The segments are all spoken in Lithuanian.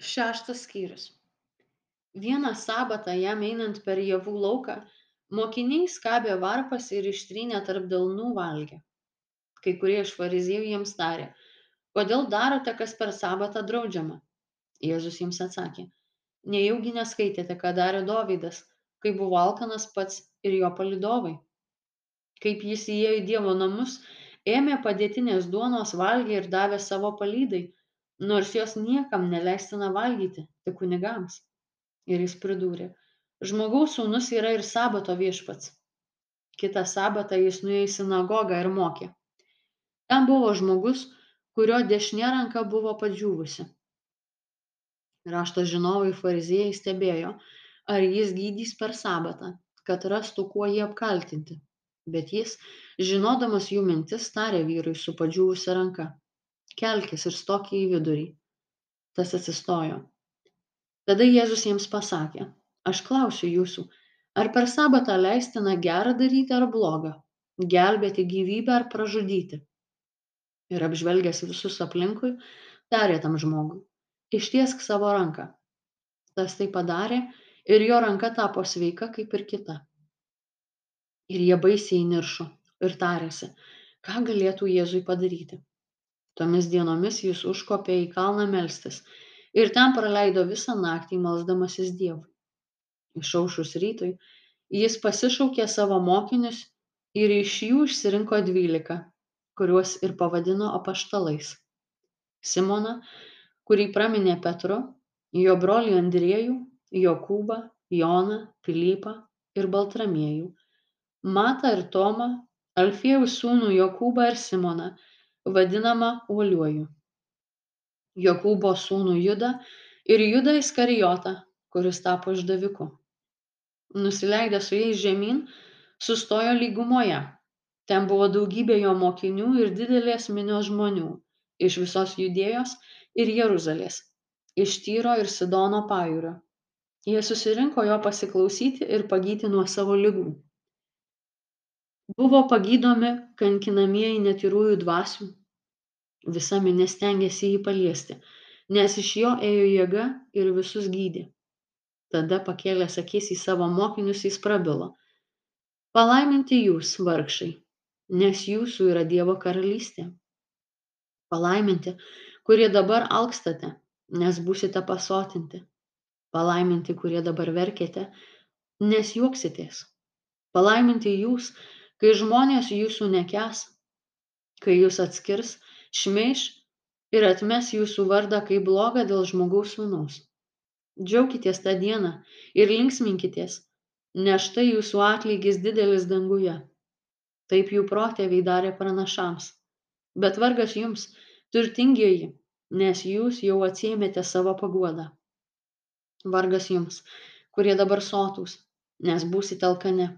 Šeštas skyrius. Vieną sabatą jam einant per javų lauką, mokiniai skabė varpas ir ištrynę tarp delnų valgė. Kai kurie iš fariziejų jiems tarė, kodėl darote, kas per sabatą draudžiama? Jėzus jiems atsakė, nejaugi neskaitėte, ką darė Dovydas, kai buvo alkanas pats ir jo palidovai. Kaip jis įėjo į Dievo namus, ėmė padėtinės duonos valgė ir davė savo palydai, nors jos niekam neleistina valgyti, tik kunigams. Ir jis pridūrė, žmogaus sūnus yra ir sabato viešpats. Kitą sabatą jis nuėjo į sinagogą ir mokė. Ten buvo žmogus, kurio dešinė ranka buvo padžiūvusi. Rašto žinovai fariziejai stebėjo, ar jis gydys per sabatą, kad rastų kuo jį apkaltinti. Bet jis, žinodamas jų mintis, tarė vyrui su padžiūvusia ranka kelkis ir stok į vidurį. Tas atsistojo. Tada Jėzus jiems pasakė, aš klausiu jūsų, ar per sabatą leistina gerą daryti ar blogą, gelbėti gyvybę ar pražudyti. Ir apžvelgęs visus aplinkui, tarė tam žmogui, ištiesk savo ranką. Tas tai padarė ir jo ranka tapo sveika kaip ir kita. Ir jie baisiai niršo ir tarėsi, ką galėtų Jėzui padaryti. Tomis dienomis jis užkopė į kalną melstis ir ten praleido visą naktį melsdamasis Dievui. Išaušus rytui, jis pasišaukė savo mokinius ir iš jų išsirinko dvylika, kuriuos ir pavadino apaštalais. Simoną, kurį praminė Petru, jo brolį Andriejų, Jokūbą, Joną, Pilypą ir Baltramiejų, Matą ir Tomą, Alfiejų sūnų Jokūbą ir Simoną, vadinamą uoliuoju. Jokūbo sūnų judą ir judą iskarijotą kuris tapo išdaviku. Nusileidęs su jais žemyn sustojo lygumoje. Ten buvo daugybė jo mokinių ir didelės minios žmonių iš visos judėjos ir jeruzalės iš tyro ir sidono pajūrio. Jie susirinko jo pasiklausyti ir pagyti nuo savo ligų buvo pagydomi kankinamieji netyrųjų dvasių. Visa minia stengėsi jį paliesti nes iš jo ėjo jėga ir visus gydė. Tada pakėlęs akis į savo mokinius jis prabilo. Palaiminti jūs vargšai nes jūsų yra dievo karalystė. Palaiminti kurie dabar alkstate nes būsite pasotinti. Palaiminti kurie dabar verkiate nes juoksitės. Palaiminti jūs kai žmonės jūsų nekęs, kai jūs atskirs, šmeiš ir atmes jūsų vardą kaip blogą dėl žmogaus sūnaus. Džiaukitės tą dieną ir linksminkitės, nes štai jūsų atlygis didelis danguje. Taip jų protėviai darė pranašams. Bet vargas jums, turtingieji, nes jūs jau atsiemėte savo paguodą. Vargas jums, kurie dabar sotūs, nes būsite alkane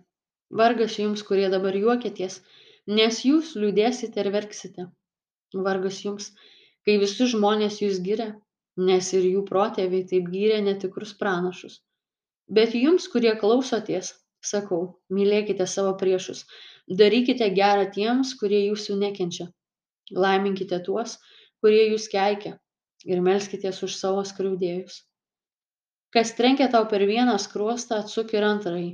vargas jums kurie dabar juokiatės nes jūs liūdėsite ir verksite. Vargas jums kai visi žmonės jus giria nes ir jų protėviai taip gyrė netikrus pranašus. Bet jums kurie klausotės sakau mylėkite savo priešus darykite gera tiems kurie jūsų nekenčia. Laiminkite tuos kurie jūs keikia ir melskitės už savo skriaudėjus. Kas trenkia tau per vieną skruostą atsuk ir antrąjį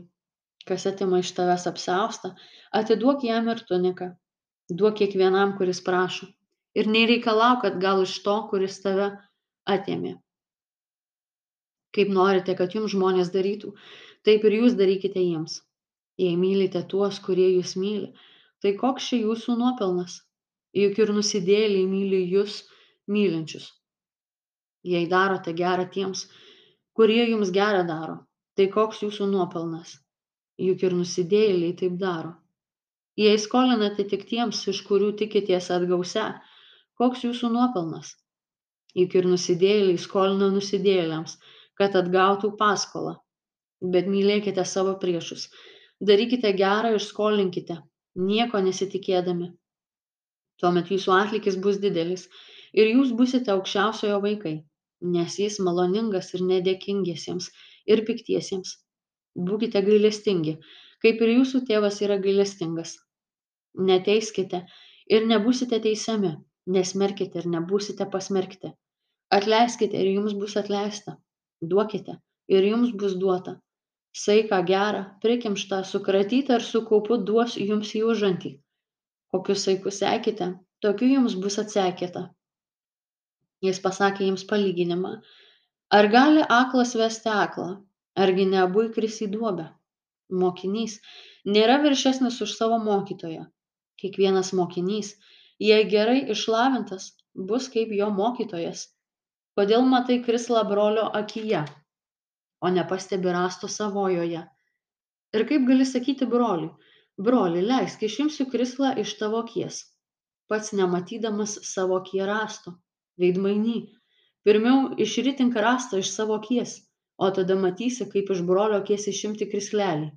kas atima iš tavęs apsiaustą atiduok jam ir tuniką. Duok kiekvienam kuris prašo. Ir nereikalauk atgal iš to kuris tave atėmė. Kaip norite kad jums žmonės darytų taip ir jūs darykite jiems. Jei mylite tuos kurie jus myli tai koks čia jūsų nuopelnas? Juk ir nusidėjėliai myli jus mylinčius. Jei darote gera tiems kurie jums gera daro tai koks jūsų nuopelnas juk ir nusidėjėliai taip daro. Jei skolinate tik tiems iš kurių tikitės atgausią koks jūsų nuopelnas? Juk ir nusidėjėliai skolina nusidėjėliams kad atgautų paskolą. Bet mylėkite savo priešus. Darykite gera ir skolinkite nieko nesitikėdami. Tuomet jūsų atlygis bus didelis ir jūs busite aukščiausiojo vaikai nes jis maloningas ir nedėkingiesiems ir piktiesiems būkite gailestingi kaip ir jūsų tėvas yra gailestingas neteiskite ir nebūsite teisiami nesmerkite ir nebūsite pasmerkti Atleiskite ir jums bus atleista. Duokite ir jums bus duota. Saiką gerą, prikimštą, sukratytą ir su kaupu duos jums į užantį. Kokius saikus sekite, tokiu jums bus atsekėta. Jis pasakė jiems palyginimą. Ar gali aklas vesti aklą? Argi ne abu įkris į duobę? Mokinys. Nėra viršesnis už savo mokytoją. Kiekvienas mokinys, jei gerai išlavintas, bus kaip jo mokytojas. Kodėl matai krislą brolio akyje? O nepastebi rąsto savojoje. Ir kaip gali sakyti broliui broli leisk išimsiu krislą iš tavo akies. Pats nematydamas savo akyje rąsto. Veidmainy. Pirmiau išritink rąstą iš savo akies o tada matysi kaip iš brolio akies išimti krislelį.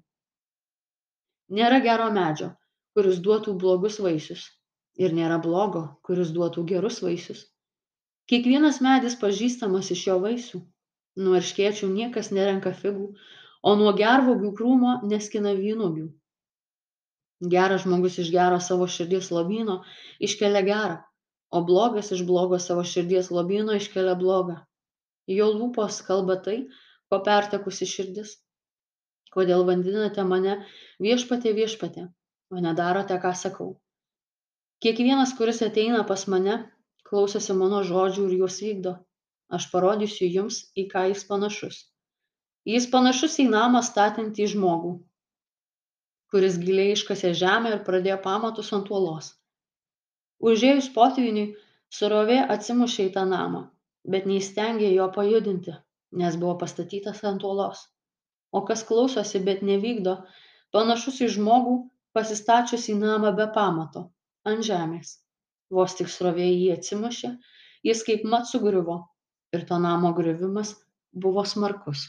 Nėra gero medžio kuris duotų blogus vaisius ir nėra blogo kuris duotų gerus vaisius. Kiekvienas medis pažįstamas iš jo vaisių. Nuo erškėčių niekas nerenka figų o nuo gervuogių krūmo neskina vynuogių. Geras žmogus iš gero savo širdies lobyno iškelia gerą o blogas iš blogo savo širdies lobyno iškelia blogą. Jo lūpos kalba tai ko pertekusi širdis. Kodėl vadinate mane viešpatie viešpatie o nedarote ką sakau. Kiekvienas kuris ateina pas mane klausosi mano žodžių ir juos vykdo. Aš parodysiu jums į ką jis panašus. Jis panašus į namą statantį žmogų kuris giliai iškasė žemę ir pradėjo pamatus ant uolos. Užėjus potvyniui srovė atsimušė į tą namą bet neįstengė jo pajudinti nes buvo pastatytas ant uolos. O kas klausosi bet nevykdo panašus į žmogų pasistačiusį namą be pamato ant žemės. Vos tik srovė į jį atsimušė jis kaipmat sugriuvo ir to namo griuvimas buvo smarkus